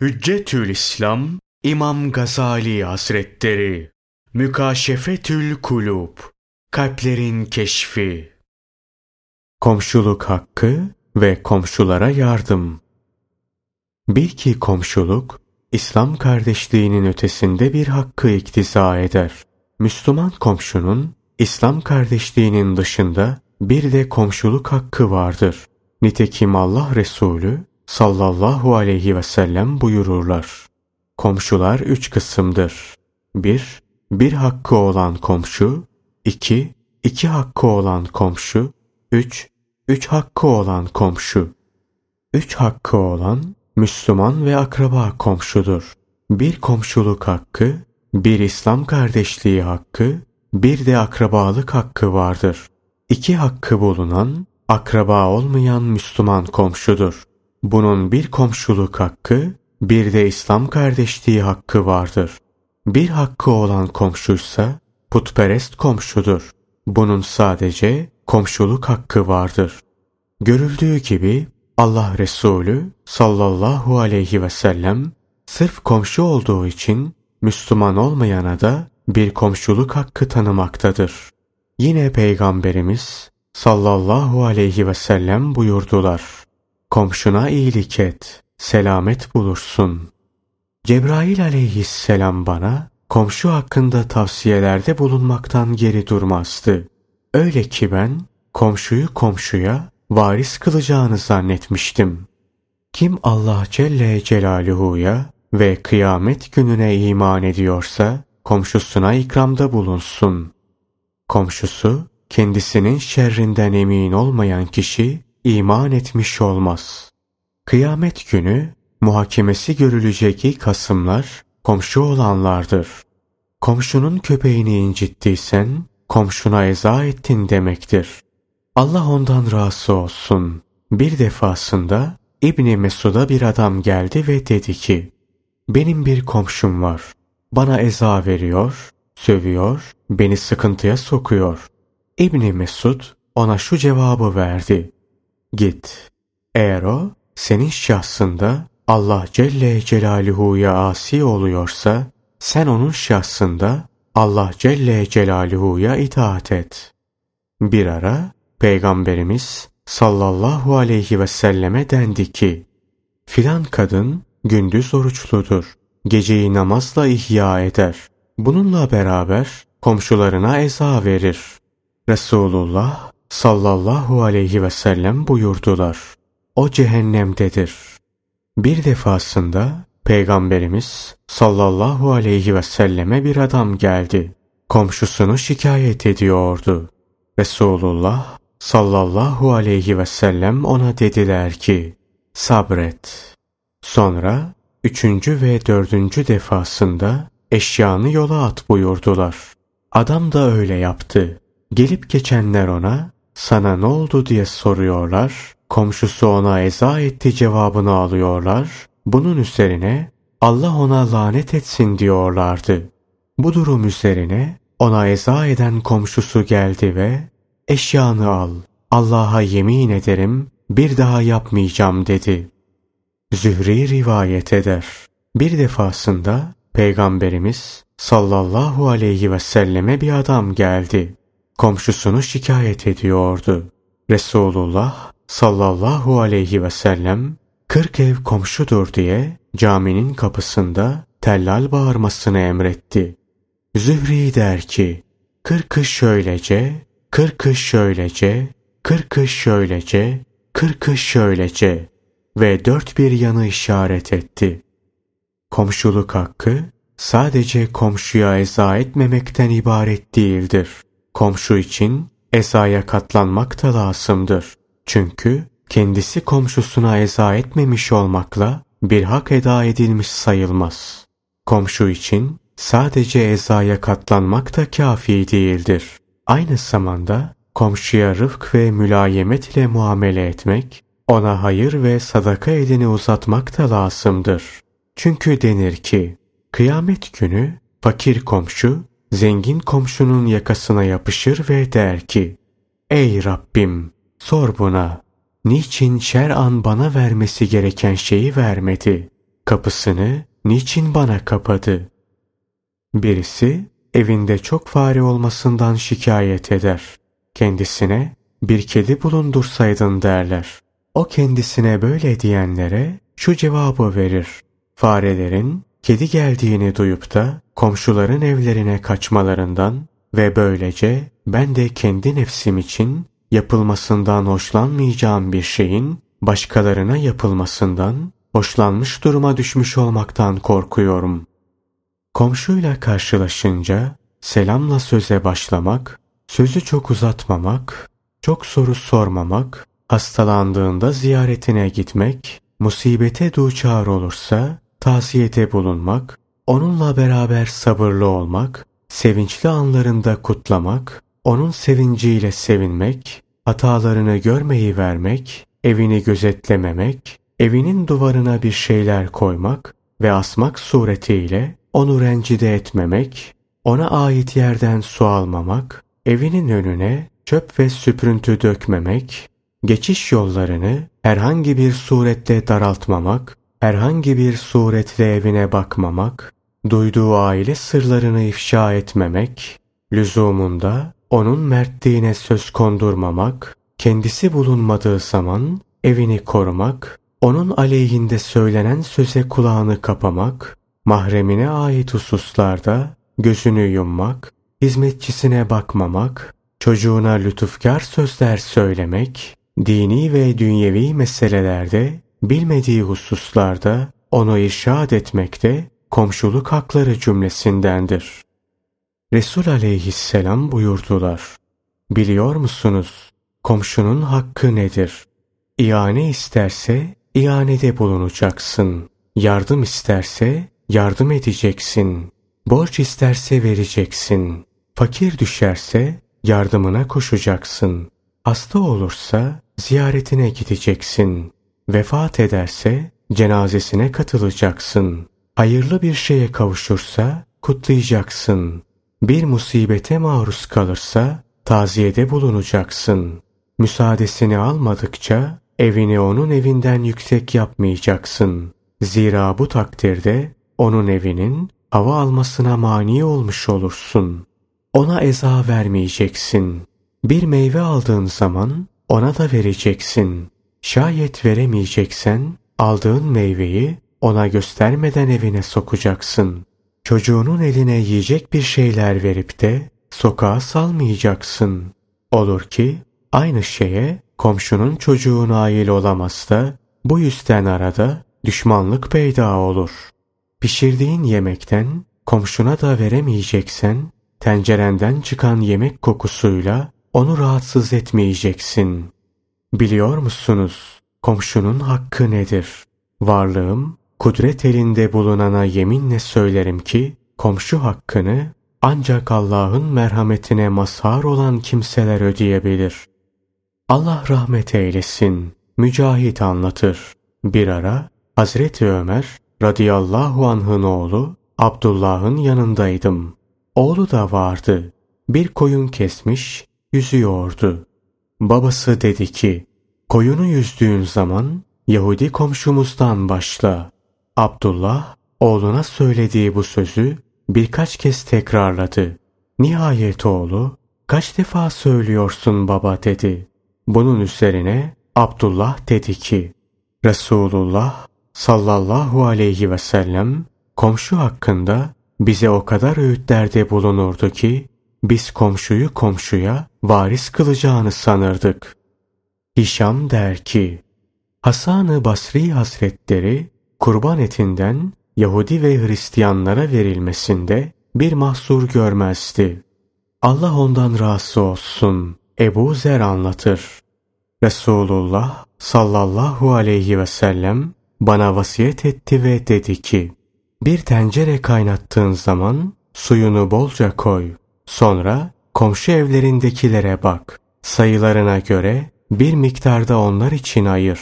Hüccetül İslam İmam Gazali Hazretleri Mükaşefetül Kulub Kalplerin Keşfi Komşuluk hakkı ve komşulara yardım Bil ki komşuluk, İslam kardeşliğinin ötesinde bir hakkı iktiza eder. Müslüman komşunun, İslam kardeşliğinin dışında bir de komşuluk hakkı vardır. Nitekim Allah Resulü, sallallahu aleyhi ve sellem buyururlar. Komşular üç kısımdır. Bir, bir hakkı olan komşu. iki, iki hakkı olan komşu. Üç, üç hakkı olan komşu. Üç hakkı olan Müslüman ve akraba komşudur. Bir komşuluk hakkı, bir İslam kardeşliği hakkı, bir de akrabalık hakkı vardır. İki hakkı bulunan, akraba olmayan Müslüman komşudur. Bunun bir komşuluk hakkı, bir de İslam kardeşliği hakkı vardır. Bir hakkı olan komşuysa putperest komşudur. Bunun sadece komşuluk hakkı vardır. Görüldüğü gibi Allah Resulü sallallahu aleyhi ve sellem sırf komşu olduğu için Müslüman olmayana da bir komşuluk hakkı tanımaktadır. Yine Peygamberimiz sallallahu aleyhi ve sellem buyurdular. Komşuna iyilik et, selamet bulursun. Cebrail aleyhisselam bana komşu hakkında tavsiyelerde bulunmaktan geri durmazdı. Öyle ki ben komşuyu komşuya varis kılacağını zannetmiştim. Kim Allah Celle Celaluhu'ya ve kıyamet gününe iman ediyorsa komşusuna ikramda bulunsun. Komşusu kendisinin şerrinden emin olmayan kişi iman etmiş olmaz. Kıyamet günü muhakemesi görülecek ilk hasımlar komşu olanlardır. Komşunun köpeğini incittiysen komşuna eza ettin demektir. Allah ondan razı olsun. Bir defasında İbni Mesud'a bir adam geldi ve dedi ki, benim bir komşum var. Bana eza veriyor, sövüyor, beni sıkıntıya sokuyor. İbni Mesud ona şu cevabı verdi. Git. Eğer o senin şahsında Allah Celle Celaluhu'ya asi oluyorsa sen onun şahsında Allah Celle Celaluhu'ya itaat et. Bir ara Peygamberimiz sallallahu aleyhi ve selleme dendi ki filan kadın gündüz oruçludur. Geceyi namazla ihya eder. Bununla beraber komşularına eza verir. Resulullah sallallahu aleyhi ve sellem buyurdular. O cehennemdedir. Bir defasında Peygamberimiz sallallahu aleyhi ve selleme bir adam geldi. Komşusunu şikayet ediyordu. Resulullah sallallahu aleyhi ve sellem ona dediler ki sabret. Sonra üçüncü ve dördüncü defasında eşyanı yola at buyurdular. Adam da öyle yaptı. Gelip geçenler ona sana ne oldu diye soruyorlar. Komşusu ona eza etti cevabını alıyorlar. Bunun üzerine Allah ona lanet etsin diyorlardı. Bu durum üzerine ona eza eden komşusu geldi ve eşyanı al. Allah'a yemin ederim bir daha yapmayacağım dedi. Zühri rivayet eder. Bir defasında Peygamberimiz sallallahu aleyhi ve selleme bir adam geldi komşusunu şikayet ediyordu. Resulullah sallallahu aleyhi ve sellem kırk ev komşudur diye caminin kapısında tellal bağırmasını emretti. Zühri der ki, kırkı şöylece, kırkı şöylece, kırkı şöylece, kırkı şöylece ve dört bir yanı işaret etti. Komşuluk hakkı sadece komşuya eza etmemekten ibaret değildir. Komşu için ezaya katlanmak da lazımdır. Çünkü kendisi komşusuna eza etmemiş olmakla bir hak eda edilmiş sayılmaz. Komşu için sadece ezaya katlanmak da kafi değildir. Aynı zamanda komşuya rıfk ve mülayemet ile muamele etmek, ona hayır ve sadaka elini uzatmak da lazımdır. Çünkü denir ki, kıyamet günü fakir komşu zengin komşunun yakasına yapışır ve der ki, Ey Rabbim sor buna, niçin şer'an bana vermesi gereken şeyi vermedi? kapısını niçin bana kapadı? Birisi evinde çok fare olmasından şikayet eder. Kendisine bir kedi bulundursaydın derler. O kendisine böyle diyenlere şu cevabı verir. Farelerin kedi geldiğini duyup da komşuların evlerine kaçmalarından ve böylece ben de kendi nefsim için yapılmasından hoşlanmayacağım bir şeyin başkalarına yapılmasından hoşlanmış duruma düşmüş olmaktan korkuyorum. Komşuyla karşılaşınca selamla söze başlamak, sözü çok uzatmamak, çok soru sormamak, hastalandığında ziyaretine gitmek, musibete duçar olursa tavsiyede bulunmak, onunla beraber sabırlı olmak, sevinçli anlarında kutlamak, onun sevinciyle sevinmek, hatalarını görmeyi vermek, evini gözetlememek, evinin duvarına bir şeyler koymak ve asmak suretiyle onu rencide etmemek, ona ait yerden su almamak, evinin önüne çöp ve süprüntü dökmemek, geçiş yollarını herhangi bir surette daraltmamak, herhangi bir suretle evine bakmamak, duyduğu aile sırlarını ifşa etmemek, lüzumunda onun mertliğine söz kondurmamak, kendisi bulunmadığı zaman evini korumak, onun aleyhinde söylenen söze kulağını kapamak, mahremine ait hususlarda gözünü yummak, hizmetçisine bakmamak, çocuğuna lütufkar sözler söylemek, dini ve dünyevi meselelerde bilmediği hususlarda onu irşad etmekte komşuluk hakları cümlesindendir. Resul aleyhisselam buyurdular. Biliyor musunuz komşunun hakkı nedir? İane isterse ianede bulunacaksın. Yardım isterse yardım edeceksin. Borç isterse vereceksin. Fakir düşerse yardımına koşacaksın. Hasta olursa ziyaretine gideceksin. Vefat ederse cenazesine katılacaksın. Hayırlı bir şeye kavuşursa kutlayacaksın. Bir musibete maruz kalırsa taziyede bulunacaksın. Müsaadesini almadıkça evini onun evinden yüksek yapmayacaksın. Zira bu takdirde onun evinin hava almasına mani olmuş olursun. Ona eza vermeyeceksin. Bir meyve aldığın zaman ona da vereceksin. Şayet veremeyeceksen aldığın meyveyi ona göstermeden evine sokacaksın. Çocuğunun eline yiyecek bir şeyler verip de sokağa salmayacaksın. Olur ki aynı şeye komşunun çocuğu nail olamaz da bu yüzden arada düşmanlık peyda olur. Pişirdiğin yemekten komşuna da veremeyeceksen tencerenden çıkan yemek kokusuyla onu rahatsız etmeyeceksin. Biliyor musunuz komşunun hakkı nedir? Varlığım kudret elinde bulunana yeminle söylerim ki komşu hakkını ancak Allah'ın merhametine mazhar olan kimseler ödeyebilir. Allah rahmet eylesin. Mücahit anlatır. Bir ara Hazreti Ömer radıyallahu anh'ın oğlu Abdullah'ın yanındaydım. Oğlu da vardı. Bir koyun kesmiş, yüzüyordu. Babası dedi ki, koyunu yüzdüğün zaman Yahudi komşumuzdan başla. Abdullah oğluna söylediği bu sözü birkaç kez tekrarladı. Nihayet oğlu kaç defa söylüyorsun baba dedi. Bunun üzerine Abdullah dedi ki Resulullah sallallahu aleyhi ve sellem komşu hakkında bize o kadar öğütlerde bulunurdu ki biz komşuyu komşuya varis kılacağını sanırdık. Hişam der ki Hasan-ı Basri Hazretleri kurban etinden Yahudi ve Hristiyanlara verilmesinde bir mahsur görmezdi. Allah ondan razı olsun. Ebu Zer anlatır. Resulullah sallallahu aleyhi ve sellem bana vasiyet etti ve dedi ki, bir tencere kaynattığın zaman suyunu bolca koy. Sonra komşu evlerindekilere bak. Sayılarına göre bir miktarda onlar için ayır.